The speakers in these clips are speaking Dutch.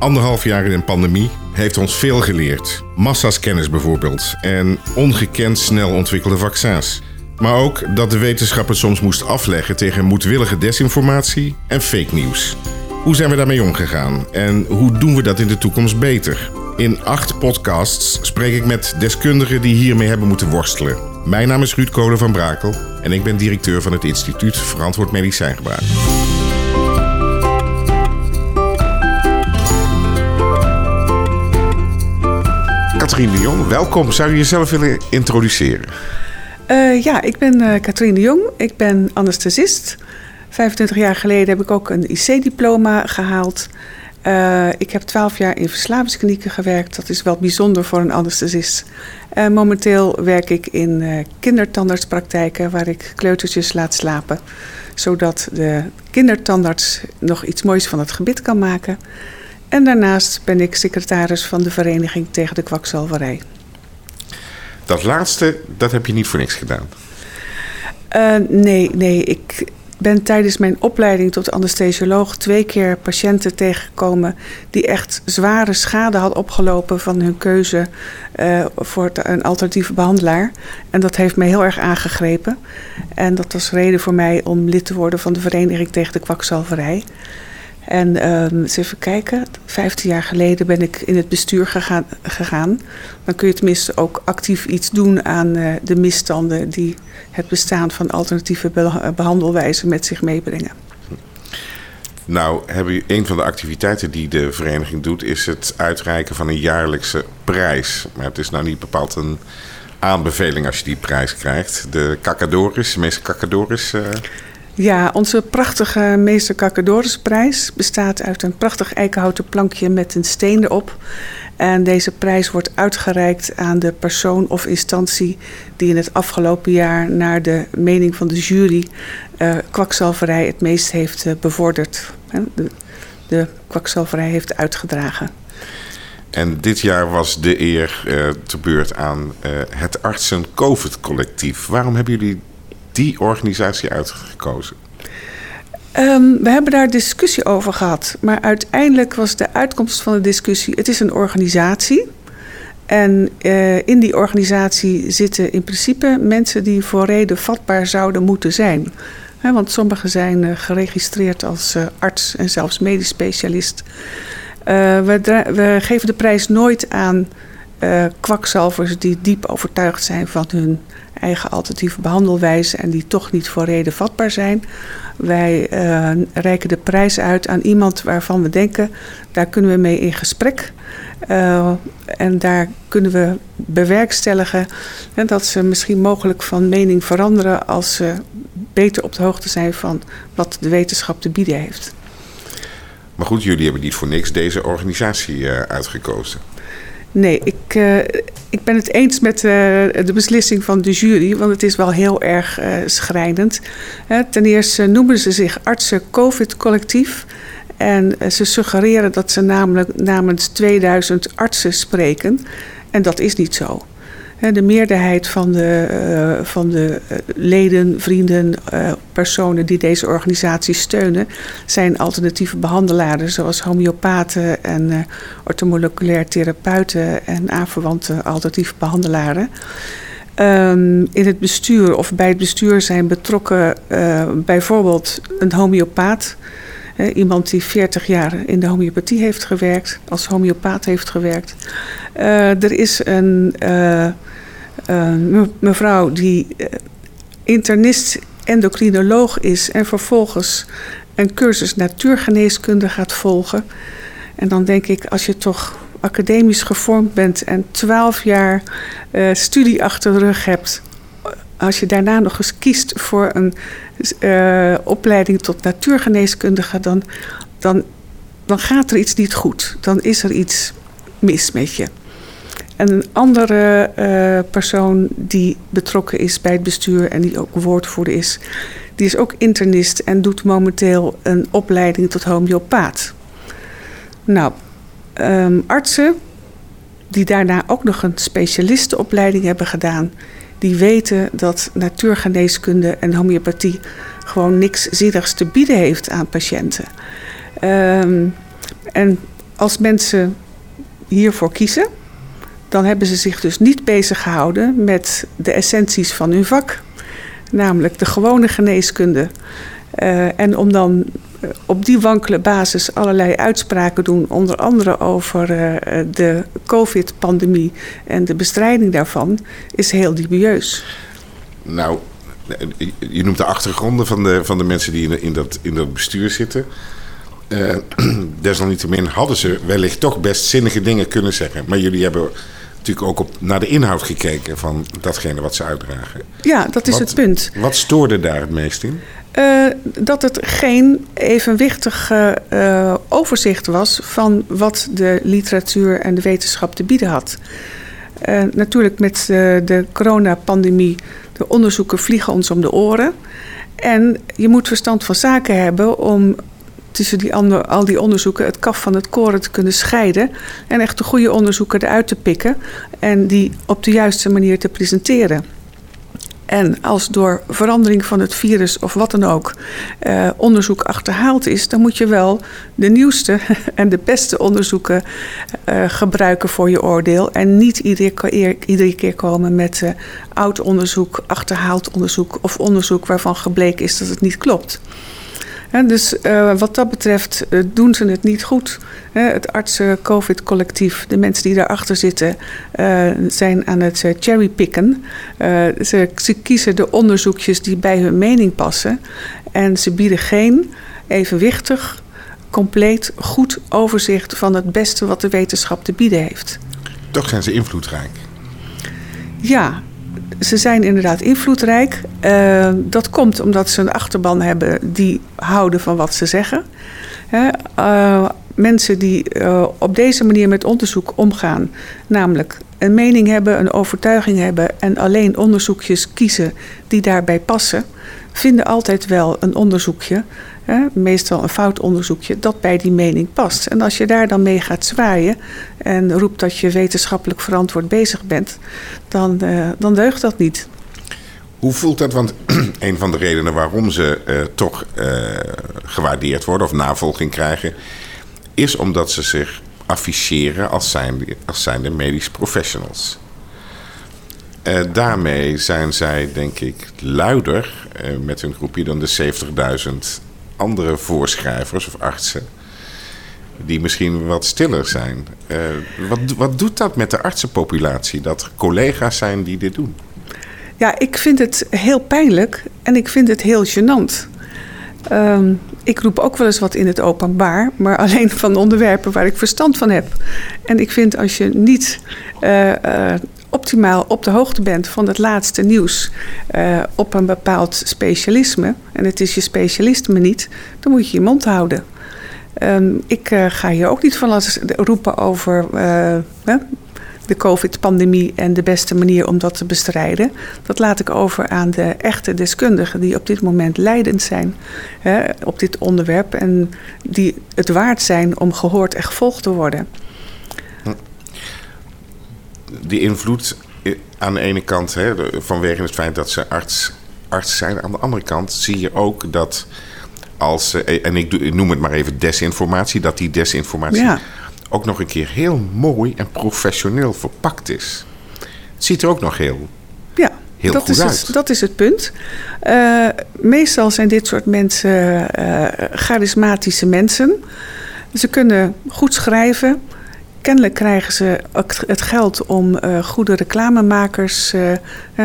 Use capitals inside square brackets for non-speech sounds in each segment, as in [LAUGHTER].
Anderhalf jaar in een pandemie heeft ons veel geleerd. Massa's kennis bijvoorbeeld en ongekend snel ontwikkelde vaccins. Maar ook dat de wetenschap het soms moest afleggen tegen moedwillige desinformatie en fake nieuws. Hoe zijn we daarmee omgegaan en hoe doen we dat in de toekomst beter? In acht podcasts spreek ik met deskundigen die hiermee hebben moeten worstelen. Mijn naam is Ruud Kolen van Brakel en ik ben directeur van het Instituut Verantwoord Medicijngebruik. Katrien de Jong, welkom. Zou je jezelf willen introduceren? Uh, ja, ik ben uh, de Jong. Ik ben anesthesist. 25 jaar geleden heb ik ook een IC-diploma gehaald. Uh, ik heb 12 jaar in verslavingsklinieken gewerkt. Dat is wel bijzonder voor een anesthesist. momenteel werk ik in kindertandartspraktijken waar ik kleutertjes laat slapen. Zodat de kindertandarts nog iets moois van het gebit kan maken. En daarnaast ben ik secretaris van de Vereniging tegen de Kwakzalverij. Dat laatste, dat heb je niet voor niks gedaan? Uh, nee, nee. Ik ben tijdens mijn opleiding tot anesthesioloog twee keer patiënten tegengekomen die echt zware schade hadden opgelopen van hun keuze uh, voor een alternatieve behandelaar. En dat heeft mij heel erg aangegrepen. En dat was reden voor mij om lid te worden van de Vereniging tegen de Kwakzalverij. En um, eens even kijken, 15 jaar geleden ben ik in het bestuur gegaan. gegaan. Dan kun je tenminste ook actief iets doen aan uh, de misstanden die het bestaan van alternatieve behandelwijzen met zich meebrengen. Nou, hebben een van de activiteiten die de vereniging doet, is het uitreiken van een jaarlijkse prijs. Maar het is nou niet bepaald een aanbeveling als je die prijs krijgt. De Cacadoris, de meeste Cacadoris. Uh... Ja, onze prachtige Meester Cacadorisprijs bestaat uit een prachtig eikenhouten plankje met een steen erop. En deze prijs wordt uitgereikt aan de persoon of instantie die in het afgelopen jaar naar de mening van de jury uh, kwakzalverij het meest heeft uh, bevorderd. De, de kwakzalverij heeft uitgedragen. En dit jaar was de eer uh, te beurt aan het Artsen COVID Collectief. Waarom hebben jullie die organisatie uitgekozen? Um, we hebben daar discussie over gehad. Maar uiteindelijk was de uitkomst van de discussie: het is een organisatie. En uh, in die organisatie zitten in principe mensen die voor reden vatbaar zouden moeten zijn. Want sommigen zijn uh, geregistreerd als uh, arts en zelfs medisch specialist. We, we, geven de prijs nooit aan kwakzalvers die diep overtuigd zijn van hun eigen alternatieve behandelwijze en die toch niet voor reden vatbaar zijn. Wij uh, reiken de prijs uit aan iemand waarvan we denken, daar kunnen we mee in gesprek. Uh, en daar kunnen we bewerkstelligen dat ze misschien mogelijk van mening veranderen als ze beter op de hoogte zijn van wat de wetenschap te bieden heeft. Maar goed, jullie hebben niet voor niks deze organisatie uitgekozen. Nee, ik, uh, ik ben het eens met uh, de beslissing van de jury, want het is wel heel erg uh, schrijnend. ten eerste noemen ze zich artsen COVID-collectief. En ze suggereren dat ze namelijk namens 2000 artsen spreken. En dat is niet zo. De meerderheid van de, uh, van de eh, leden, vrienden, uh, personen die deze organisatie steunen, zijn alternatieve behandelaren, zoals homeopaten en uh, therapeuten en aanverwante alternatieve behandelaren. Um, in het bestuur of bij het bestuur zijn betrokken bijvoorbeeld een homeopaat. Iemand die 40 jaar in de homeopathie heeft gewerkt, als homeopaat heeft gewerkt. er is een uh, mevrouw die internist endocrinoloog is en vervolgens een cursus natuurgeneeskunde gaat volgen. En dan denk ik, als je toch academisch gevormd bent en twaalf jaar studie achter de rug hebt, als je daarna nog eens kiest voor een uh, opleiding tot natuurgeneeskundige, dan, dan, dan gaat er iets niet goed. Dan is er iets mis met je. En een andere uh, persoon die betrokken is bij het bestuur en die ook woordvoerder is, die is ook internist en doet momenteel een opleiding tot homeopaat. Nou, um, artsen die daarna ook nog een specialistenopleiding hebben gedaan, die weten dat natuurgeneeskunde en homeopathie gewoon niks zinnigs te bieden heeft aan patiënten. Um, en als mensen hiervoor kiezen, dan hebben ze zich dus niet bezig gehouden met de essenties van hun vak, namelijk de gewone geneeskunde. Uh, en om dan op die wankele basis allerlei uitspraken doen, onder andere over uh, de COVID-pandemie en de bestrijding daarvan, is heel dubieus. Nou, je noemt de achtergronden van de, van de mensen die in, in, dat, in dat bestuur zitten. Uh, [CLEARS THROAT] desalniettemin hadden ze wellicht toch best zinnige dingen kunnen zeggen. Maar jullie hebben natuurlijk ook op, naar de inhoud gekeken van datgene wat ze uitdragen. Ja, dat is wat, het punt. Wat stoorde daar het meest in? Uh, dat het geen evenwichtig uh, overzicht was van wat de literatuur en de wetenschap te bieden had. Uh, natuurlijk met de coronapandemie, de onderzoeken vliegen ons om de oren. En je moet verstand van zaken hebben om tussen die andere, al die onderzoeken het kaf van het koren te kunnen scheiden. En echt de goede onderzoeken eruit te pikken en die op de juiste manier te presenteren. En als door verandering van het virus of wat dan ook eh, onderzoek achterhaald is, dan moet je wel de nieuwste [LAUGHS] en de beste onderzoeken eh, gebruiken voor je oordeel. En niet iedere keer, iedere keer komen met uh, oud onderzoek, achterhaald onderzoek of onderzoek waarvan gebleken is dat het niet klopt. Dus uh, wat dat betreft uh, doen ze het niet goed. het artsen-COVID-collectief, de mensen die daarachter zitten, uh, zijn aan het cherrypicken. Ze, ze, kiezen de onderzoekjes die bij hun mening passen. En ze bieden geen evenwichtig, compleet goed overzicht van het beste wat de wetenschap te bieden heeft. Toch zijn ze invloedrijk. Ja, ze zijn inderdaad invloedrijk. Uh, dat komt omdat ze een achterban hebben die houden van wat ze zeggen. Uh, mensen die uh, op deze manier met onderzoek omgaan, namelijk een mening hebben, een overtuiging hebben en alleen onderzoekjes kiezen die daarbij passen, vinden altijd wel een onderzoekje, meestal een fout onderzoekje, dat bij die mening past. En als je daar dan mee gaat zwaaien en roept dat je wetenschappelijk verantwoord bezig bent, dan, uh, dan deugt dat niet. Hoe voelt dat? Want [CLEARS THROAT] een van de redenen waarom ze uh, toch uh, gewaardeerd worden of navolging krijgen, is omdat ze zich afficheren als zijnde, als medisch professionals. Daarmee zijn zij, denk ik, luider met hun groepje dan de 70.000 andere voorschrijvers of artsen. Die misschien wat stiller zijn. Uh, wat, wat doet dat met de artsenpopulatie? Dat er collega's zijn die dit doen? Ja, ik vind het heel pijnlijk en ik vind het heel gênant. Um, ik roep ook wel eens wat in het openbaar, maar [LAUGHS] alleen van onderwerpen waar ik verstand van heb. En ik vind als je niet uh, uh, optimaal op de hoogte bent van het laatste nieuws uh, op een bepaald specialisme, en het is je specialisme niet, dan moet je je mond houden. Um, ik ga hier ook niet van laten roepen over de COVID-pandemie en de beste manier om dat te bestrijden. Dat laat ik over aan de echte deskundigen die op dit moment leidend zijn hè, op dit onderwerp en die het waard zijn om gehoord en gevolgd te worden. Die invloed aan de ene kant, hè, vanwege het feit dat ze arts, arts zijn, aan de andere kant zie je ook dat als, en ik noem het maar even desinformatie, dat die desinformatie ja ook nog een keer heel mooi en professioneel verpakt is. Het ziet er ook nog heel, ja, heel dat goed is uit. Het, dat is het punt. Uh, meestal zijn dit soort mensen uh, charismatische mensen. Ze kunnen goed schrijven. Kennelijk krijgen ze het geld om uh, goede reclamemakers, uh,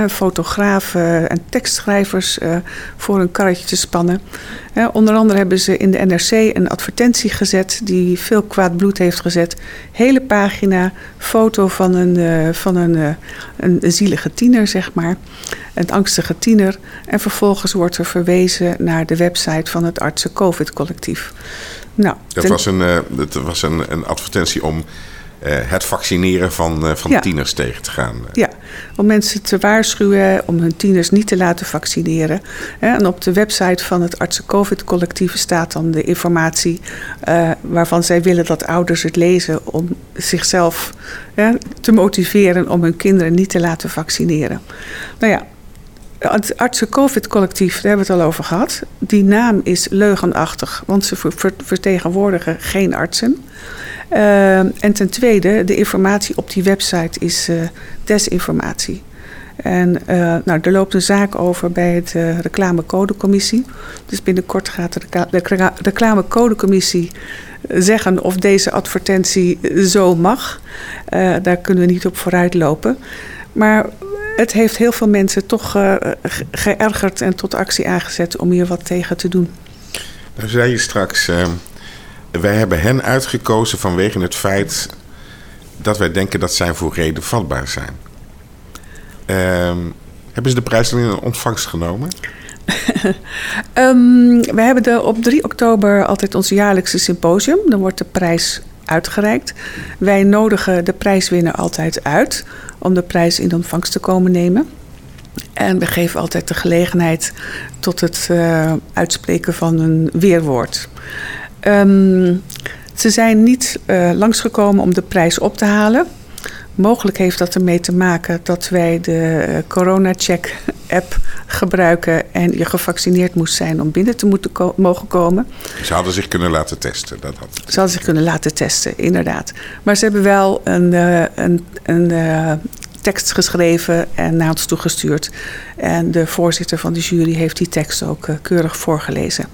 fotografen en tekstschrijvers voor een karretje te spannen. onder andere hebben ze in de NRC een advertentie gezet die veel kwaad bloed heeft gezet. Hele pagina, foto van een, van een, een zielige tiener, zeg maar. Een angstige tiener. En vervolgens wordt er verwezen naar de website van het artsen-COVID-collectief. Nou, dat ten... was, een, uh, dat was een, een advertentie om uh, het vaccineren van, uh, van ja. tieners tegen te gaan. Ja, om mensen te waarschuwen om hun tieners niet te laten vaccineren. En op de website van het artsen-covid-collectief staat dan de informatie waarvan zij willen dat ouders het lezen om zichzelf te motiveren om hun kinderen niet te laten vaccineren. Nou ja, het artsen-covid-collectief, daar hebben we het al over gehad. Die naam is leugenachtig, want ze vertegenwoordigen geen artsen. Uh, en ten tweede, de informatie op die website is uh, desinformatie. En uh, nou, er loopt een zaak over bij het uh, reclamecodecommissie. Dus binnenkort gaat de, de reclamecodecommissie zeggen of deze advertentie zo mag. Daar kunnen we niet op vooruit lopen. Maar het heeft heel veel mensen toch uh, geërgerd en tot actie aangezet om hier wat tegen te doen. Nou zei je straks, uh, wij hebben hen uitgekozen vanwege het feit dat wij denken dat zij voor reden vatbaar zijn. Uh, hebben ze de prijs in ontvangst genomen? um, [LAUGHS] we hebben de, op 3 oktober altijd ons jaarlijkse symposium. Dan wordt de prijs uitgereikt. Wij nodigen de prijswinner altijd uit om de prijs in ontvangst te komen nemen. En we geven altijd de gelegenheid tot het uh, uitspreken van een weerwoord. Um, ze zijn niet uh, langsgekomen om de prijs op te halen. Mogelijk heeft dat ermee te maken dat wij de uh, corona-check-app gebruiken en je gevaccineerd moest zijn om binnen te moeten ko mogen komen. Ze hadden zich kunnen laten testen. Dat had... Ze hadden zich kunnen laten testen, inderdaad. Maar ze hebben wel een, uh, een, een uh, tekst geschreven en naar ons toegestuurd. En de voorzitter van de jury heeft die tekst ook keurig voorgelezen.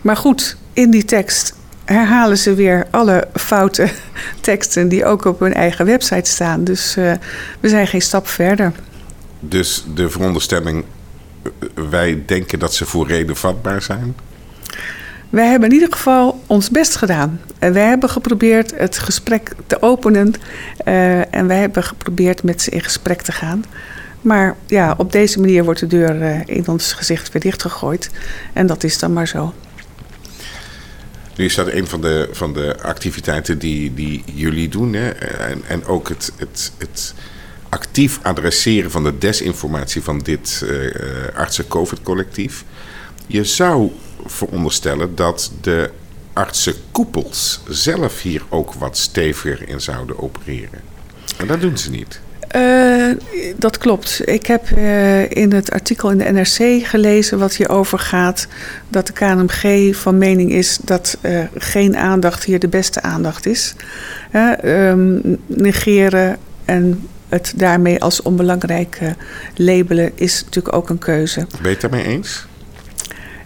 Maar goed, in die tekst herhalen ze weer alle foute [LAUGHS] teksten die ook op hun eigen website staan. Dus uh, we zijn geen stap verder. Dus de veronderstelling, wij denken dat ze voor reden vatbaar zijn? Wij hebben in ieder geval ons best gedaan. Wij hebben geprobeerd het gesprek te openen uh, en wij hebben geprobeerd met ze in gesprek te gaan. Maar ja, op deze manier wordt de deur uh, in ons gezicht weer dichtgegooid. En dat is dan maar zo. Nu is dat een van de, van de activiteiten die, die jullie doen. Hè? En, en ook het, het, het actief adresseren van de desinformatie van dit uh, artsen-COVID-collectief. Je zou veronderstellen dat de artsenkoepels zelf hier ook wat steviger in zouden opereren. En dat doen ze niet. Uh, dat klopt. Ik heb uh, in het artikel in de NRC gelezen wat hierover gaat. Dat de KNMG van mening is dat uh, geen aandacht hier de beste aandacht is. Um, negeren en het daarmee als onbelangrijk labelen is natuurlijk ook een keuze. Ben je het daarmee eens?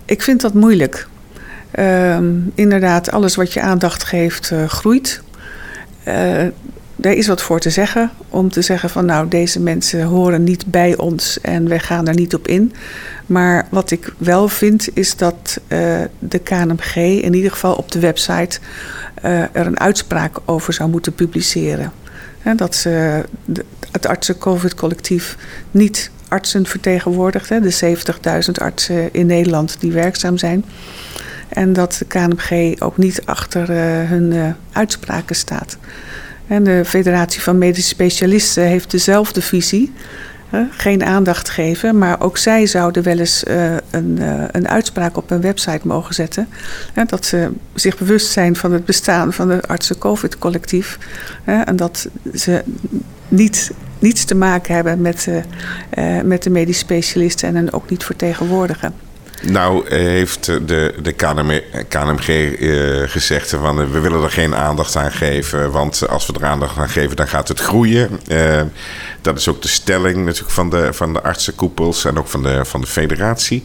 Ik vind dat moeilijk. Um, inderdaad, alles wat je aandacht geeft groeit er is wat voor te zeggen. Om te zeggen van nou, deze mensen horen niet bij ons en wij gaan er niet op in. Maar wat ik wel vind is dat uh, de KNMG in ieder geval op de website uh, er een uitspraak over zou moeten publiceren. Dat ze het artsen-COVID-collectief niet artsen vertegenwoordigt. De 70.000 artsen in Nederland die werkzaam zijn. En dat de KNMG ook niet achter uh, hun uitspraken staat. En de Federatie van Medische Specialisten heeft dezelfde visie. Geen aandacht geven, maar ook zij zouden wel eens uh, een, uh, een uitspraak op hun website mogen zetten. dat ze zich bewust zijn van het bestaan van het artsen-COVID-collectief. en dat ze niet, niets te maken hebben met, uh, met de medische specialisten en hen ook niet vertegenwoordigen. Nou heeft de, de KNM, KNMG uh, gezegd van uh, we willen er geen aandacht aan geven. Want als we er aandacht aan geven, dan gaat het groeien. Uh, dat is ook de stelling natuurlijk van de, van de artsenkoepels en ook van de, van de federatie.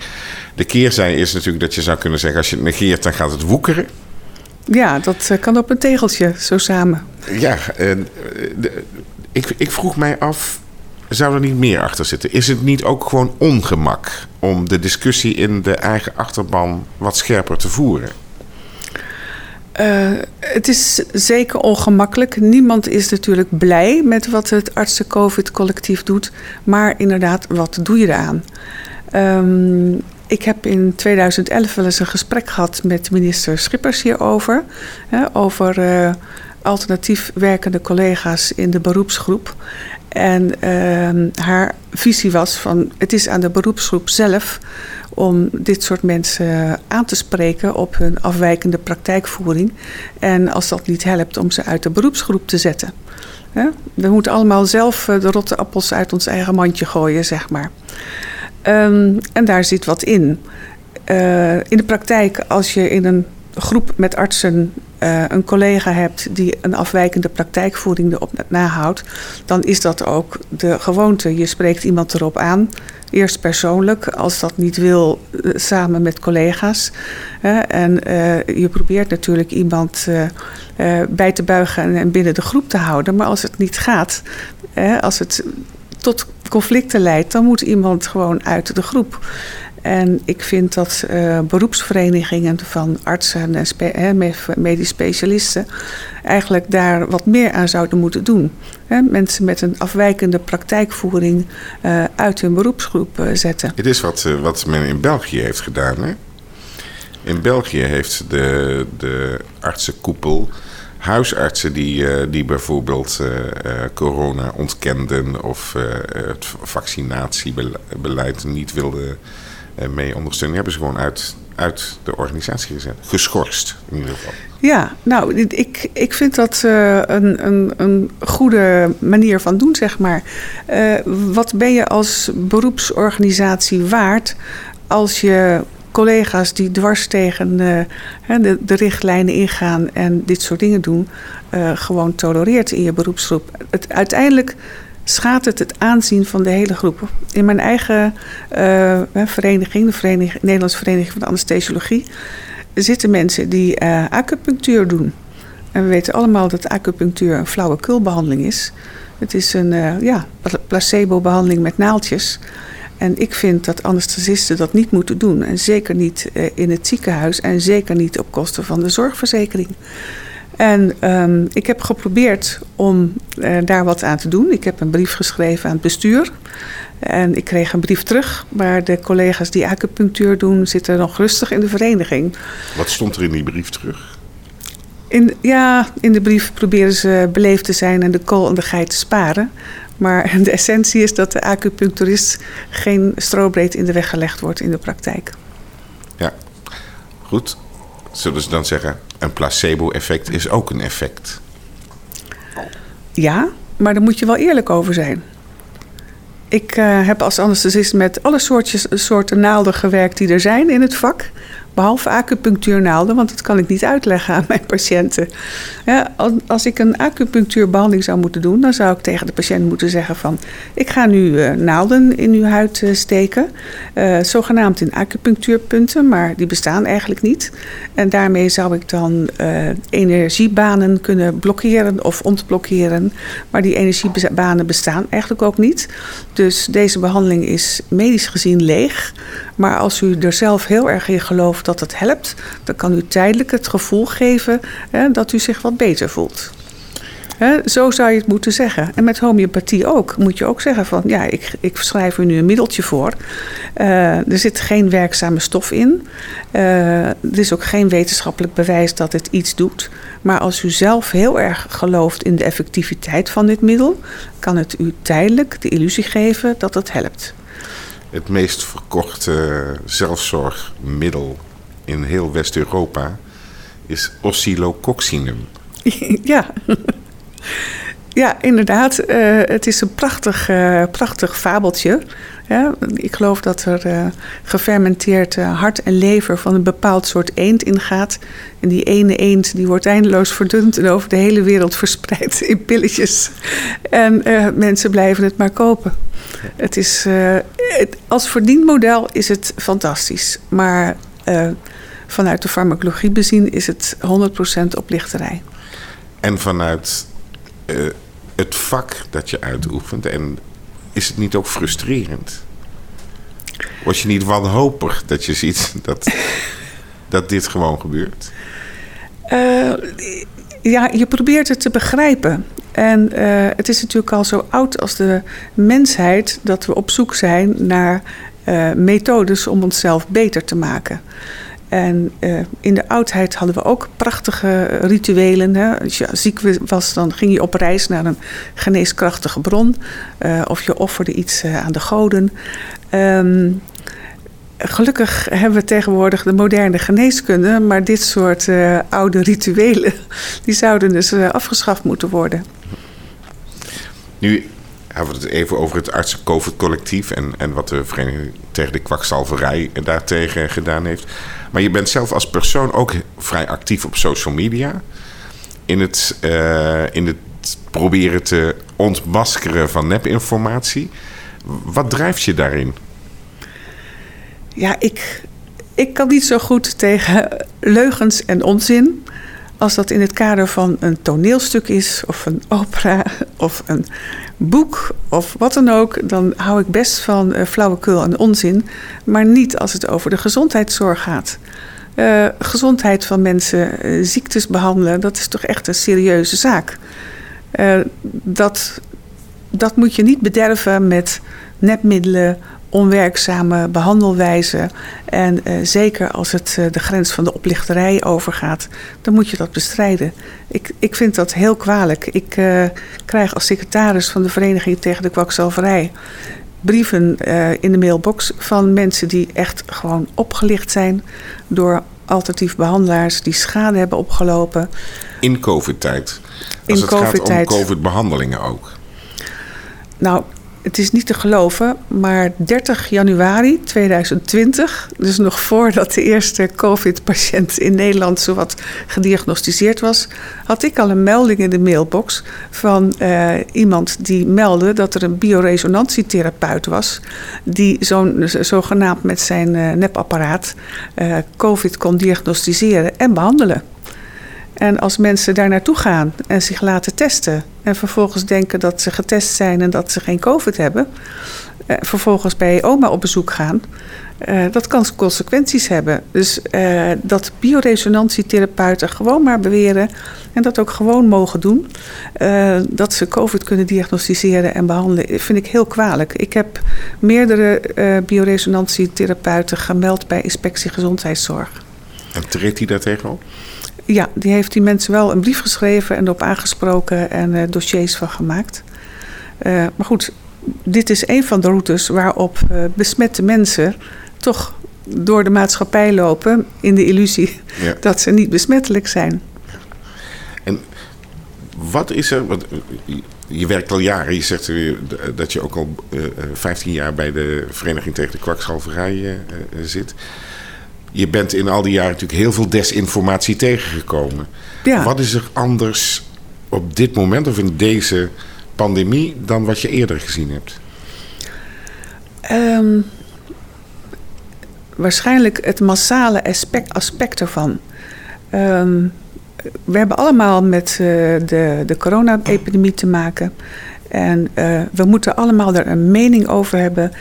De keerzij is natuurlijk dat je zou kunnen zeggen als je het negeert, dan gaat het woekeren. Ja, dat kan op een tegeltje, zo samen. Ja, ik, ik vroeg mij af, zou er niet meer achter zitten? Is het niet ook gewoon ongemak om de discussie in de eigen achterban wat scherper te voeren? Uh, het is zeker ongemakkelijk. Niemand is natuurlijk blij met wat het artsen-COVID-collectief doet. Maar inderdaad, wat doe je eraan? Um, ik heb in 2011 wel eens een gesprek gehad met minister Schippers hierover. Hè, over uh, alternatief werkende collega's in de beroepsgroep. En uh, haar visie was van het is aan de beroepsgroep zelf om dit soort mensen aan te spreken op hun afwijkende praktijkvoering. En als dat niet helpt, om ze uit de beroepsgroep te zetten. We moeten allemaal zelf de rotte appels uit ons eigen mandje gooien, zeg maar. Ehm, en daar zit wat in. Uh, in de praktijk, als je in een groep met artsen uh, een collega hebt die een afwijkende praktijkvoering erop nahoudt, dan is dat ook de gewoonte. Je spreekt iemand erop aan, eerst persoonlijk, als dat niet wil, uh, samen met collega's. en je probeert natuurlijk iemand bij te buigen en binnen de groep te houden. Maar als het niet gaat, als het tot conflicten leidt, dan moet iemand gewoon uit de groep. En ik vind dat uh, beroepsverenigingen van artsen en medisch specialisten eigenlijk daar wat meer aan zouden moeten doen. Mensen met een afwijkende praktijkvoering uh, uit hun beroepsgroep uh, zetten. Het is wat, wat men in België heeft gedaan. Hè? In België heeft de, de artsenkoepel huisartsen die, die bijvoorbeeld corona ontkenden of het vaccinatiebeleid niet wilden eh, mee ondersteunen, hebben ze gewoon uit, uit de organisatie gezet. Geschorst in ieder geval. Ja, nou, ik, ik vind dat uh, een, een, een goede manier van doen, zeg maar. Uh, wat ben je als beroepsorganisatie waard als je collega's die dwars tegen uh, de, de, richtlijnen ingaan en dit soort dingen doen, gewoon tolereert in je beroepsgroep? Het, uiteindelijk schaadt het het aanzien van de hele groep. In mijn eigen uh, vereniging, de vereniging, Nederlandse Vereniging van de Anesthesiologie, zitten mensen die uh, acupunctuur doen. En we weten allemaal dat acupunctuur een flauwekulbehandeling is. Het is een uh, ja, placebo-behandeling met naaltjes. En ik vind dat anesthesisten dat niet moeten doen. En zeker niet in het ziekenhuis en zeker niet op kosten van de zorgverzekering. En um, ik heb geprobeerd om uh, daar wat aan te doen. Ik heb een brief geschreven aan het bestuur. En ik kreeg een brief terug. Maar de collega's die acupunctuur doen, zitten nog rustig in de vereniging. Wat stond er in die brief terug? In, ja, in de brief proberen ze beleefd te zijn en de kool en de geit te sparen. Maar [LAUGHS] de essentie is dat de acupuncturist geen strobreed in de weg gelegd wordt in de praktijk. Ja, goed. Zullen ze dan zeggen, een placebo-effect is ook een effect? Ja, maar daar moet je wel eerlijk over zijn. Ik uh, heb als anesthesist met alle soortjes, soorten naalden gewerkt die er zijn in het vak. Behalve acupunctuurnaalden, want dat kan ik niet uitleggen aan mijn patiënten. Ja, als ik een acupunctuurbehandeling zou moeten doen, dan zou ik tegen de patiënt moeten zeggen van... ik ga nu uh, naalden in uw huid uh, steken, uh, zogenaamd in acupunctuurpunten, maar die bestaan eigenlijk niet. En daarmee zou ik dan energiebanen kunnen blokkeren of ontblokkeren. Maar die energiebanen bestaan eigenlijk ook niet. Dus deze behandeling is medisch gezien leeg. Maar als u er zelf heel erg in gelooft dat het helpt, dan kan u tijdelijk het gevoel geven hè, dat u zich wat beter voelt. zo zou je het moeten zeggen. En met homeopathie ook. Moet je ook zeggen van ja, ik, ik schrijf u nu een middeltje voor. Uh, er zit geen werkzame stof in. Uh, er is ook geen wetenschappelijk bewijs dat het iets doet. Maar als u zelf heel erg gelooft in de effectiviteit van dit middel, kan het u tijdelijk de illusie geven dat het helpt het meest verkochte zelfzorgmiddel in heel West-Europa is oscillococcinum. [LAUGHS] Ja. Ja, inderdaad. Uh, het is een prachtig, uh, prachtig fabeltje. Ja, ik geloof dat er uh, gefermenteerd hart en lever van een bepaald soort eend ingaat. En die ene eend die wordt eindeloos verdund en over de hele wereld [LAUGHS] verspreid in pilletjes. En mensen blijven het maar kopen. Het is, als verdienmodel is het fantastisch. Maar vanuit de farmacologie bezien is het 100% oplichterij. En vanuit het vak dat je uitoefent. En is het niet ook frustrerend? Was je niet wanhopig dat je ziet dat, dat dit gewoon gebeurt? Uh, ja, je probeert het te begrijpen. En uh, het is natuurlijk al zo oud als de mensheid dat we op zoek zijn naar uh, methodes om onszelf beter te maken. En uh, in de oudheid hadden we ook prachtige rituelen. Hè. Als je ziek was, dan ging je op reis naar een geneeskrachtige bron. Uh, of je offerde iets uh, aan de goden. Um, gelukkig hebben we tegenwoordig de moderne geneeskunde. Maar dit soort oude rituelen, [LAUGHS] die zouden dus afgeschaft moeten worden. Nu hebben we het even over het artsen-COVID-collectief en, en wat de Vereniging tegen de kwakzalverij daartegen gedaan heeft. Maar je bent zelf als persoon ook vrij actief op social media. In het, uh, in het proberen te ontmaskeren van nepinformatie. Wat drijft je daarin? Ja, ik, ik kan niet zo goed tegen leugens en onzin. Als dat in het kader van een toneelstuk is, of een opera, [LAUGHS] of een boek, of wat dan ook, dan hou ik best van uh, flauwekul en onzin. Maar niet als het over de gezondheidszorg gaat. Uh, gezondheid van mensen, uh, ziektes behandelen, dat is toch echt een serieuze zaak. dat, dat moet je niet bederven met nepmiddelen onwerkzame behandelwijze. En uh, zeker als het uh, de grens van de oplichterij overgaat, dan moet je dat bestrijden. Ik, ik vind dat heel kwalijk. Ik uh, krijg als secretaris van de Vereniging tegen de Kwakzalverij brieven in de mailbox van mensen die echt gewoon opgelicht zijn door alternatief behandelaars die schade hebben opgelopen. In COVID-tijd? Als In het COVID gaat om COVID-behandelingen ook? Nou, het is niet te geloven, maar 30 januari 2020, dus nog voordat de eerste COVID-patiënt in Nederland zowat gediagnosticeerd was, had ik al een melding in de mailbox van uh, iemand die meldde dat er een bioresonantietherapeut was, die zo'n zogenaamd met zijn uh, nepapparaat uh, COVID kon diagnosticeren en behandelen. En als mensen daar naartoe gaan en zich laten testen en vervolgens denken dat ze getest zijn en dat ze geen COVID hebben, eh, vervolgens bij oma op bezoek gaan, uh, dat kan consequenties hebben. Dus uh, dat bioresonantietherapeuten gewoon maar beweren en dat ook gewoon mogen doen, uh, dat ze COVID kunnen diagnosticeren en behandelen, vind ik heel kwalijk. Ik heb meerdere bioresonantietherapeuten gemeld bij Inspectie Gezondheidszorg. En treedt hij daar tegenop? Ja, die heeft die mensen wel een brief geschreven en erop aangesproken en uh, dossiers van gemaakt. Uh, maar goed, dit is een van de routes waarop uh, besmette mensen toch door de maatschappij lopen in de illusie ja. [LAUGHS] dat ze niet besmettelijk zijn. En wat is er, want je werkt al jaren, je zegt dat je ook al 15 jaar bij de Vereniging tegen de Kwakschalverij zit je bent in al die jaren natuurlijk heel veel desinformatie tegengekomen. Ja. Wat is er anders op dit moment of in deze pandemie dan wat je eerder gezien hebt? Um, waarschijnlijk het massale aspect, aspect ervan. Um, we hebben allemaal met uh, de, de corona-epidemie te maken. En uh, we moeten allemaal er een mening over hebben.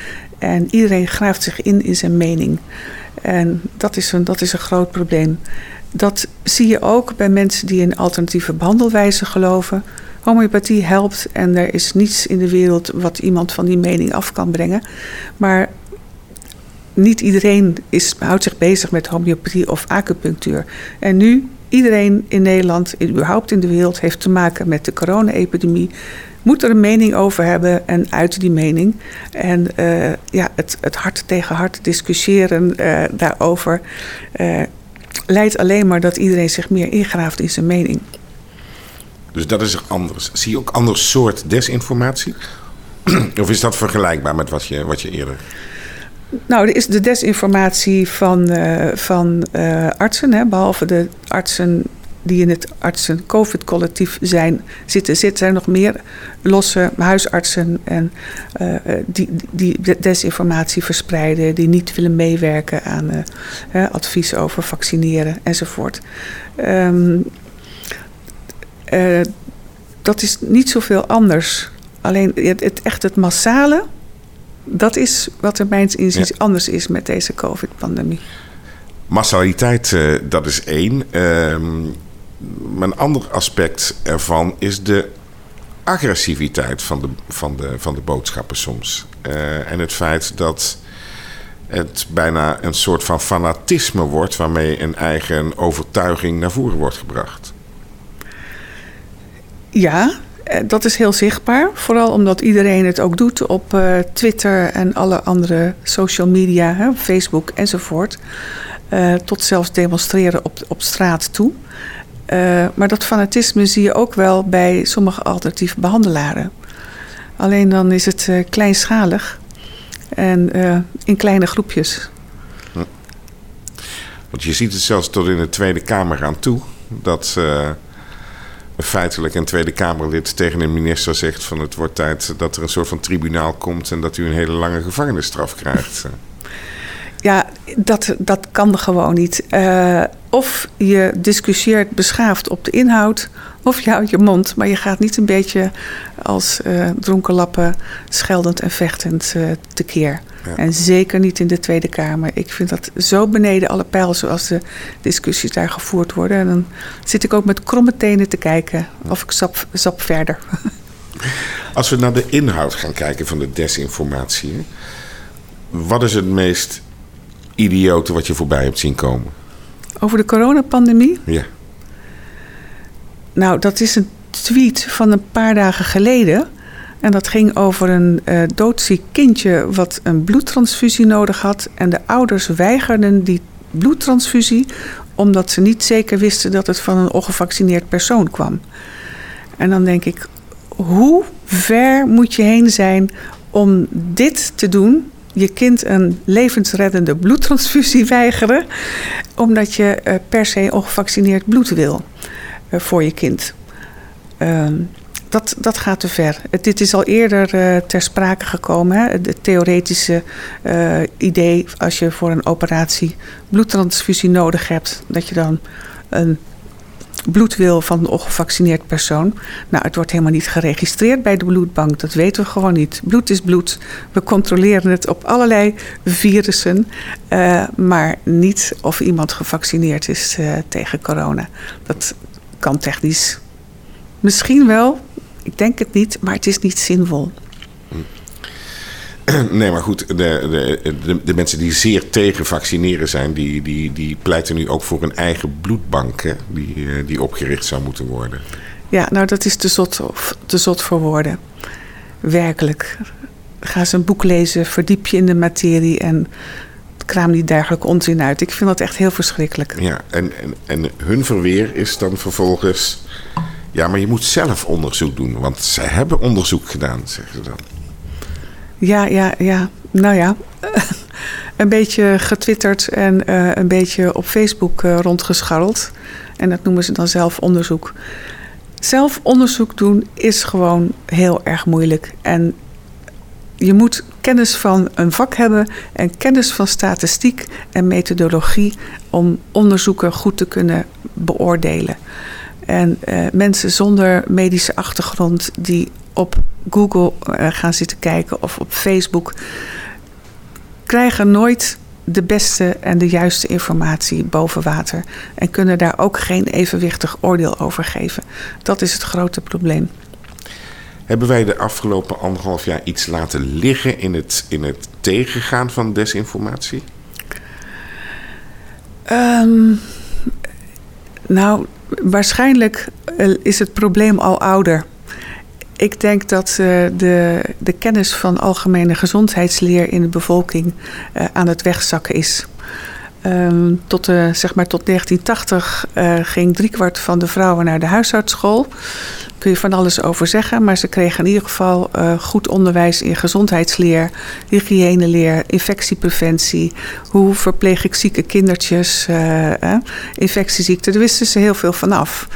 En iedereen graaft zich in in zijn mening. En dat is een, dat is een groot probleem. Dat zie je ook bij mensen die in alternatieve behandelwijzen geloven. Homeopathie helpt en er is niets in de wereld wat iemand van die mening af kan brengen. Maar niet iedereen is, houdt zich bezig met homeopathie of acupunctuur. En nu, iedereen in Nederland, überhaupt in de wereld, heeft te maken met de corona-epidemie moet er een mening over hebben en uit die mening. En uh, ja, het, het hart tegen hart discussiëren uh, daarover uh, leidt alleen maar dat iedereen zich meer ingraaft in zijn mening. Dus dat is er anders. Zie je ook ander soort desinformatie? [CLEARS THROAT] of is dat vergelijkbaar met wat je, wat je eerder. Nou, er is de desinformatie van, van artsen, hè, behalve de artsen die in het artsen-COVID-collectief zijn, zitten, zitten er nog meer losse huisartsen en uh, die, die desinformatie verspreiden, die niet willen meewerken aan uh, advies over vaccineren enzovoort. Um, uh, dat is niet zoveel anders. Alleen het, het, echt het massale, dat is wat er mijns inziens ja. anders is met deze COVID-pandemie. Massaliteit, dat is één. Uh, maar een ander aspect ervan is de agressiviteit van de, van de, van de boodschappen soms. Uh, en het feit dat het bijna een soort van fanatisme wordt waarmee een eigen overtuiging naar voren wordt gebracht. Ja, eh, dat is heel zichtbaar. Vooral omdat iedereen het ook doet op uh, Twitter en alle andere social media, hè, Facebook enzovoort. Tot zelfs demonstreren op, op straat toe. Uh, maar dat fanatisme zie je ook wel bij sommige alternatieve behandelaren. Alleen dan is het uh, kleinschalig en uh, in kleine groepjes. Want je ziet het zelfs tot in de Tweede Kamer aan toe dat feitelijk een Tweede Kamerlid tegen een minister zegt: van het wordt tijd dat er een soort van tribunaal komt en dat u een hele lange gevangenisstraf krijgt. Dat, dat kan gewoon niet. Uh, of je discussieert beschaafd op de inhoud, of je houdt je mond. Maar je gaat niet een beetje als uh, dronkenlappen scheldend en vechtend uh, tekeer. Ja. En zeker niet in de Tweede Kamer. Ik vind dat zo beneden alle pijl zoals de discussies daar gevoerd worden. En dan zit ik ook met kromme tenen te kijken of ik sap, sap verder. [LAUGHS] Als we naar de inhoud gaan kijken van de desinformatie. Wat is het meest idiote wat je voorbij hebt zien komen? Over de coronapandemie? Ja. Nou, dat is een tweet van een paar dagen geleden. En dat ging over een uh, doodziek kindje wat een bloedtransfusie nodig had. En de ouders weigerden die bloedtransfusie omdat ze niet zeker wisten dat het van een ongevaccineerd persoon kwam. En dan denk ik, hoe ver moet je heen zijn om dit te doen? Je kind een levensreddende bloedtransfusie weigeren, omdat je uh, per se ongevaccineerd bloed wil uh, voor je kind. Ehm, dat, dat gaat te ver. Dit is al eerder uh, ter sprake gekomen. Het theoretische idee als je voor een operatie bloedtransfusie nodig hebt, dat je dan een bloed wil van een ongevaccineerd persoon. Nou, het wordt helemaal niet geregistreerd bij de bloedbank. Dat weten we gewoon niet. Bloed is bloed. We controleren het op allerlei virussen, uh, maar niet of iemand gevaccineerd is tegen corona. Dat kan technisch misschien wel, ik denk het niet, maar het is niet zinvol. [CLEARS THROAT] Nee, maar goed, de, de, de, de, mensen die zeer tegen vaccineren zijn, die, die, die pleiten nu ook voor een eigen bloedbank hè, die, eh, die opgericht zou moeten worden. Ja, nou dat is te zot, te zot voor woorden. Werkelijk. Ga eens een boek lezen, verdiep je in de materie en kraam die dergelijke onzin uit. Ik vind dat echt heel verschrikkelijk. Ja, en, en, en hun verweer is dan vervolgens ja, maar je moet zelf onderzoek doen, want zij hebben onderzoek gedaan, zeggen ze dan. Ja, ja, ja. Nou ja, [LAUGHS] een beetje getwitterd en uh, een beetje op Facebook uh, rondgescharreld. En dat noemen ze dan zelf onderzoek. Zelf onderzoek doen is gewoon heel erg moeilijk. En je moet kennis van een vak hebben en kennis van statistiek en methodologie om onderzoeken goed te kunnen beoordelen. En uh, mensen zonder medische achtergrond die op Google uh, gaan zitten kijken of op Facebook, krijgen nooit de beste en de juiste informatie boven water. En kunnen daar ook geen evenwichtig oordeel over geven. Dat is het grote probleem. Hebben wij de afgelopen anderhalf jaar iets laten liggen in het, in het tegengaan van desinformatie? Um, nou, waarschijnlijk eh, is het probleem al ouder. Ik denk dat uh, de, de kennis van algemene gezondheidsleer in de bevolking uh, aan het wegzakken is. Um, tot, uh, zeg maar tot 1980 ging driekwart van de vrouwen naar de huisartsschool kun je van alles over zeggen. Maar ze kregen in ieder geval goed onderwijs in gezondheidsleer, hygiëneleer, infectiepreventie. Hoe verpleeg ik zieke kindertjes, eh, infectieziekten. Daar wisten ze heel veel vanaf.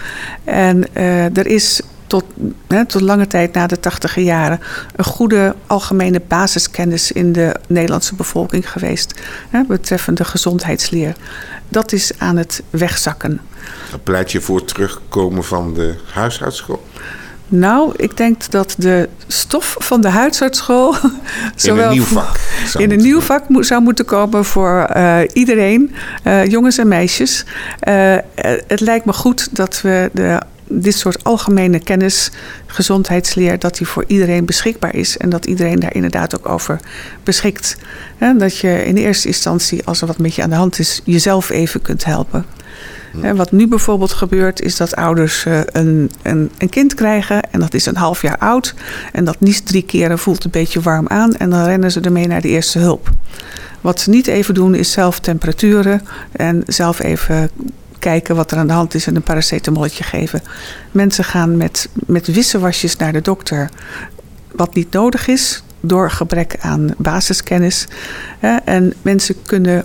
En uh, er is tot, hè, tot lange tijd na de tachtige jaren een goede algemene basiskennis in de Nederlandse bevolking geweest hè, betreffende gezondheidsleer. Dat is aan het wegzakken. Pleit je voor terugkomen van de huisartsschool? Nou, ik denk dat de stof van de huisartsschool. [LAUGHS] in een nieuw vak. In een nieuw vak zou moeten komen voor uh, iedereen, uh, jongens en meisjes. Uh, het lijkt me goed dat we de, dit soort algemene kennis, gezondheidsleer, dat die voor iedereen beschikbaar is. En dat iedereen daar inderdaad ook over beschikt. En dat je in eerste instantie, als er wat met je aan de hand is, jezelf even kunt helpen. En wat nu bijvoorbeeld gebeurt, is dat ouders uh, een, een, een, kind krijgen en dat is een half jaar oud. En dat niest drie keren voelt een beetje warm aan en dan rennen ze ermee naar de eerste hulp. Wat ze niet even doen, is zelf temperaturen en zelf even kijken wat er aan de hand is en een paracetamolletje geven. Mensen gaan met, met wisselwasjes naar de dokter wat niet nodig is door gebrek aan basiskennis. en mensen kunnen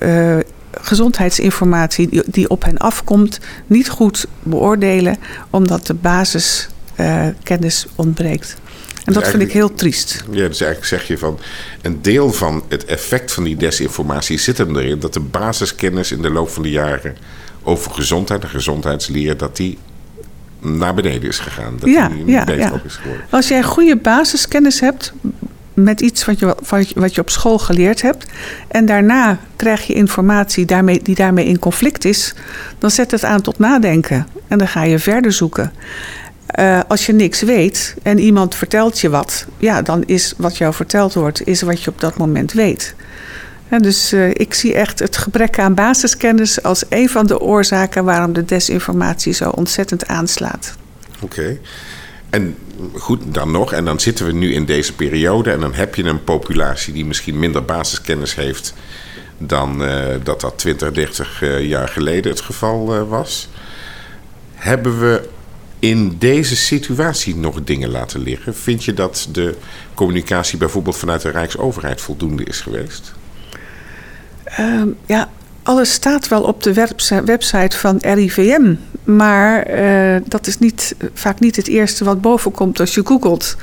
uh, gezondheidsinformatie die, die, op hen afkomt niet goed beoordelen, omdat de basiskennis ontbreekt. En dat vind ik heel triest. Ja, dus eigenlijk zeg je van een deel van het effect van die desinformatie zit hem erin dat de basiskennis in de loop van de jaren over gezondheid en gezondheidsleer, dat die naar beneden is gegaan. Dat ja, die ja, ja. is geworden. Als jij goede basiskennis hebt met iets wat je, wat je op school geleerd hebt. En daarna krijg je informatie daarmee, die daarmee in conflict is. Dan zet het aan tot nadenken. En dan ga je verder zoeken. Uh, als je niks weet en iemand vertelt je wat, ja, dan is wat jou verteld wordt, is wat je op dat moment weet. Dus uh, ik zie echt het gebrek aan basiskennis als een van de oorzaken waarom de desinformatie zo ontzettend aanslaat. Oké. En goed, dan nog, en dan zitten we nu in deze periode en dan heb je een populatie die misschien minder basiskennis heeft dan uh, dat dat 20, 30 jaar geleden het geval was. Hebben we in deze situatie nog dingen laten liggen? Vind je dat de communicatie bijvoorbeeld vanuit de Rijksoverheid voldoende is geweest? Uh, ja, alles staat wel op de website van RIVM. Maar uh, dat is niet, vaak niet het eerste wat bovenkomt als je googelt.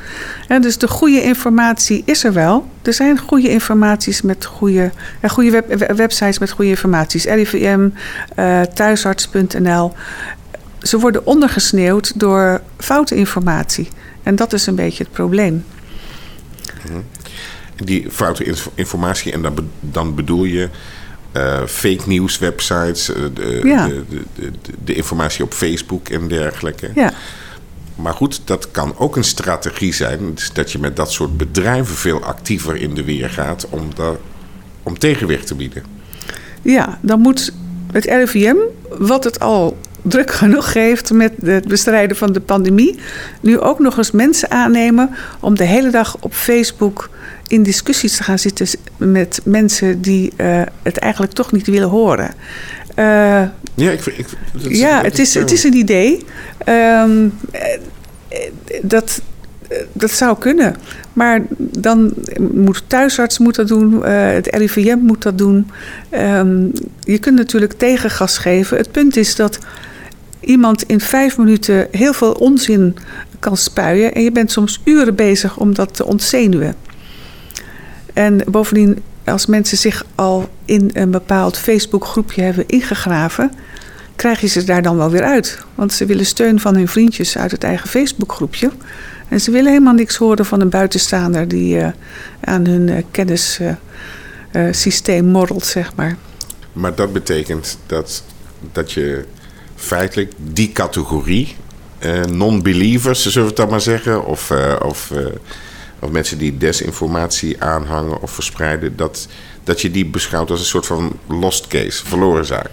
En dus de goede informatie is er wel. Er zijn goede informaties met goede, uh, goede web, websites met goede informaties. RIVM, uh, thuisarts.nl ze worden ondergesneeuwd door foute informatie. En dat is een beetje het probleem. Mhm. Die foute informatie, en dan, dan bedoel je uh, fake news websites, uh, de, ja. de, de, de, informatie op Facebook en dergelijke. Ja. Maar goed, dat kan ook een strategie zijn. Dus dat je met dat soort bedrijven veel actiever in de weer gaat om, daar, om tegenwicht te bieden. Ja, dan moet het RIVM, wat het al druk genoeg geeft met het bestrijden van de pandemie, nu ook nog eens mensen aannemen om de hele dag op Facebook in discussies te gaan zitten met mensen die uh, het eigenlijk toch niet willen horen. Uh, ja, ik, ik, dat, ja het, is, het is een idee. Um, dat, dat zou kunnen. Maar dan moet thuisarts moet dat doen, uh, het RIVM moet dat doen. Um, je kunt natuurlijk tegengas geven. Het punt is dat iemand in vijf minuten heel veel onzin kan spuien. En je bent soms uren bezig om dat te ontzenuwen. En bovendien, als mensen zich al in een bepaald Facebook-groepje hebben ingegraven, krijg je ze daar dan wel weer uit. Want ze willen steun van hun vriendjes uit het eigen Facebook-groepje. En ze willen helemaal niks horen van een buitenstaander die uh, aan hun uh, kennissysteem uh, morrelt, zeg maar. Maar dat betekent dat, dat je feitelijk die categorie, non-believers, zullen we het dan maar zeggen, of, of, of mensen die desinformatie aanhangen of verspreiden, dat, dat je die beschouwt als een soort van lost case, verloren zaak.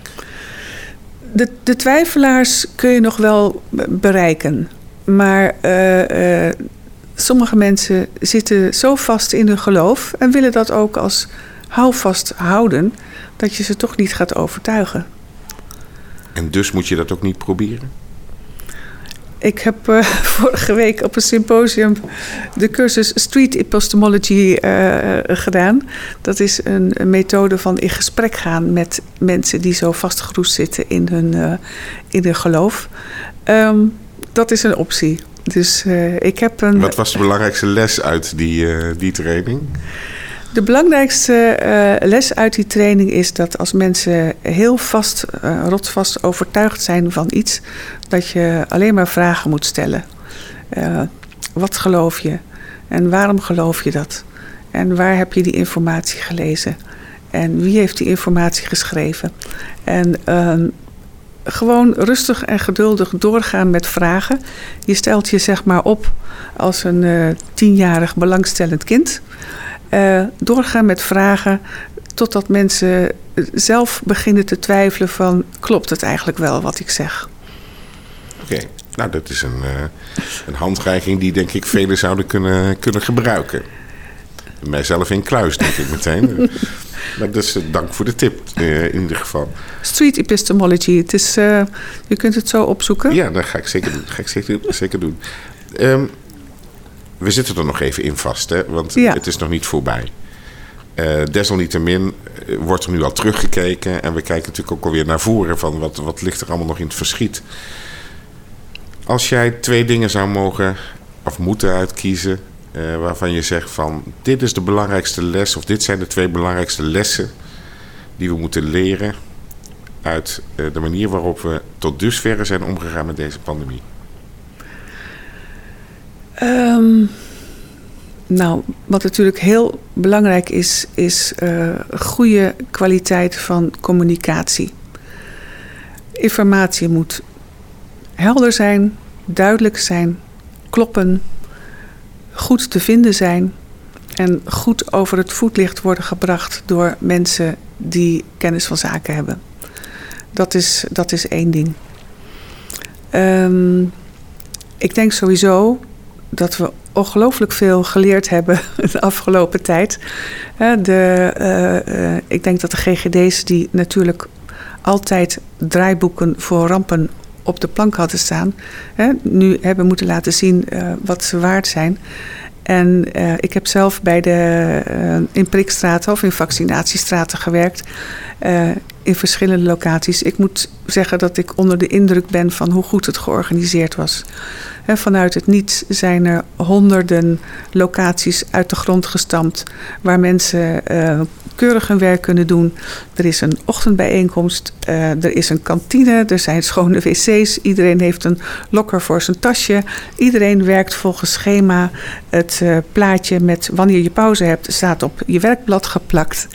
De, de twijfelaars kun je nog wel bereiken. Maar sommige mensen zitten zo vast in hun geloof en willen dat ook als houvast houden, dat je ze toch niet gaat overtuigen. En dus moet je dat ook niet proberen? Ik heb uh, [LAUGHS] vorige week op een symposium de cursus Street Epistemology uh, gedaan. Dat is een, methode van in gesprek gaan met mensen die zo vastgeroest zitten in hun, in hun geloof. Um, dat is een optie. Dus ik heb een. Wat was de belangrijkste les uit die, die training? De belangrijkste uh, les uit die training is dat als mensen heel vast, uh, rotsvast overtuigd zijn van iets, dat je alleen maar vragen moet stellen. Uh, wat geloof je? En waarom geloof je dat? En waar heb je die informatie gelezen? En wie heeft die informatie geschreven? En ehm, gewoon rustig en geduldig doorgaan met vragen. Je stelt je zeg maar op als een tienjarig belangstellend kind. Uh, doorgaan met vragen totdat mensen zelf beginnen te twijfelen van klopt het eigenlijk wel wat ik zeg. Oké, nou dat is een, uh, een handreiking die denk ik velen zouden kunnen, kunnen gebruiken. Mijzelf in kluis denk ik meteen. [LAUGHS] maar dus uh, dank voor de tip in ieder geval. Street epistemology, het is, je kunt het zo opzoeken. Ja, dat ga ik zeker doen. Ga ik zeker, zeker doen. Um, we zitten er nog even in vast, hè? want Ja. het is nog niet voorbij. Eh, desalniettemin eh, wordt er nu al teruggekeken. En we kijken natuurlijk ook alweer naar voren van wat, wat ligt er allemaal nog in het verschiet. Als jij twee dingen zou mogen of moeten uitkiezen. eh, waarvan je zegt van dit is de belangrijkste les. Of dit zijn de twee belangrijkste lessen die we moeten leren. Uit de manier waarop we tot dusverre zijn omgegaan met deze pandemie. Ehm, nou, wat natuurlijk heel belangrijk is, is eh, goede kwaliteit van communicatie. Informatie moet helder zijn, duidelijk zijn, kloppen, goed te vinden zijn en goed over het voetlicht worden gebracht door mensen die kennis van zaken hebben. Dat is, dat is één ding. Ehm, ik denk sowieso dat we ongelooflijk veel geleerd hebben [LAUGHS] de afgelopen tijd. De, eh, eh, ik denk dat de GGD's die natuurlijk altijd draaiboeken voor rampen op de plank hadden staan, hè, nu hebben moeten laten zien eh, wat ze waard zijn. En ik heb zelf bij de, in prikstraten of in vaccinatiestraten gewerkt. In verschillende locaties. Ik moet zeggen dat ik onder de indruk ben van hoe goed het georganiseerd was. Vanuit het niets zijn er honderden locaties uit de grond gestampt. waar mensen eh, keurig hun werk kunnen doen. Er is een ochtendbijeenkomst, eh, er is een kantine, er zijn schone wc's. Iedereen heeft een lokker voor zijn tasje. Iedereen werkt volgens schema. Het eh, plaatje met wanneer je pauze hebt staat op je werkblad geplakt.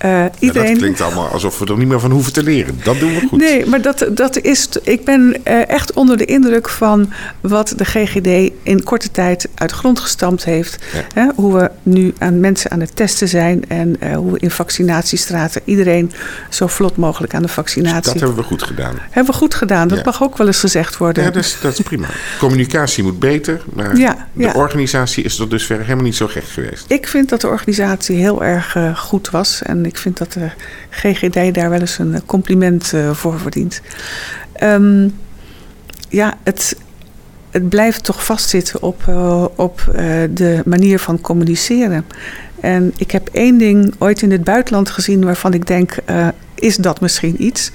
Ja, iedereen... dat klinkt allemaal alsof we er niet meer van hoeven te leren. Dat doen we goed. Nee, maar dat, dat is. Ik ben eh, echt onder de indruk van wat de GGD in korte tijd uit grond gestampt heeft. Ja. Hè, hoe we nu aan mensen aan het testen zijn en eh, hoe we in vaccinatiestraten iedereen zo vlot mogelijk aan de vaccinatie. Dat hebben we goed gedaan. Hebben we goed gedaan. Dat Ja. mag ook wel eens gezegd worden. Ja, dat is, dat is prima. Communicatie moet beter, maar Ja, de organisatie is tot dusver helemaal niet zo gek geweest. Ik vind dat de organisatie heel erg eh, goed was. En ik vind dat de GGD daar wel eens een eh, compliment eh, voor verdient. Ehm, ja, het, het blijft toch vastzitten op, eh, op de manier van communiceren. En ik heb één ding ooit in het buitenland gezien waarvan ik denk, is dat misschien iets?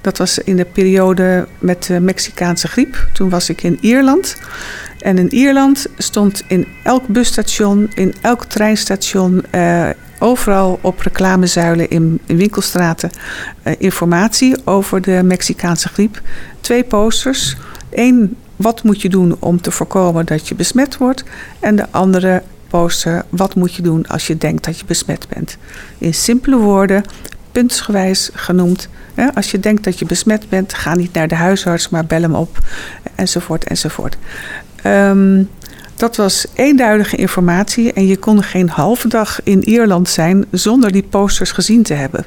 Dat was in de periode met de Mexicaanse griep. Toen was ik in Ierland. En in Ierland stond in elk busstation, in elk treinstation, overal op reclamezuilen in, in winkelstraten eh, informatie over de Mexicaanse griep. Twee posters. Eén, wat moet je doen om te voorkomen dat je besmet wordt? En de andere poster, wat moet je doen als je denkt dat je besmet bent? In simpele woorden, puntsgewijs genoemd. Hè, als je denkt dat je besmet bent, ga niet naar de huisarts, maar bel hem op, enzovoort, enzovoort. Ehm, dat was eenduidige informatie en je kon geen halve dag in Ierland zijn zonder die posters gezien te hebben.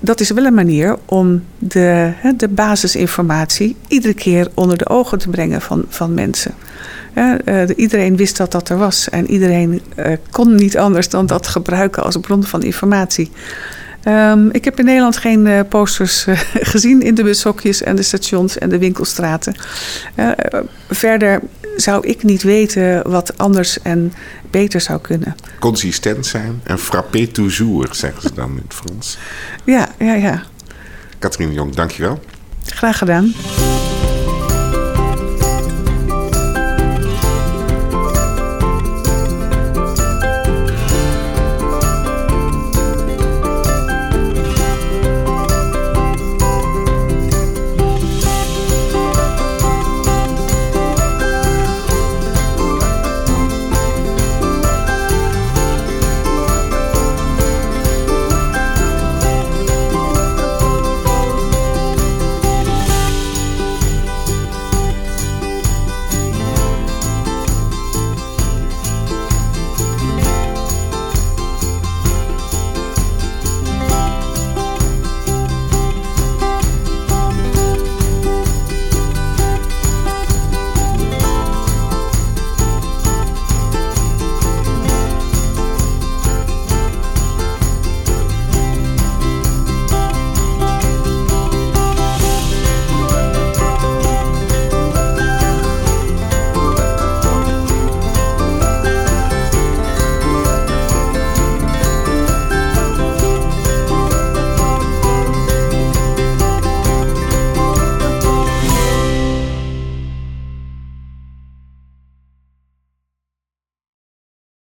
Dat is wel een manier om de, de basisinformatie iedere keer onder de ogen te brengen van, van mensen. Eh, de- iedereen wist dat dat er was en iedereen eh, kon niet anders dan dat gebruiken als bron van informatie. Ehm, ik heb in Nederland geen eh, posters [LAUGHS] gezien in de bushokjes en de stations en de winkelstraten. Verder zou ik niet weten wat anders en beter zou kunnen. Consistent zijn en frappé toujours, zeggen ze dan in het Frans. Ja, ja, ja. Katrien Jong, dankjewel. Graag gedaan.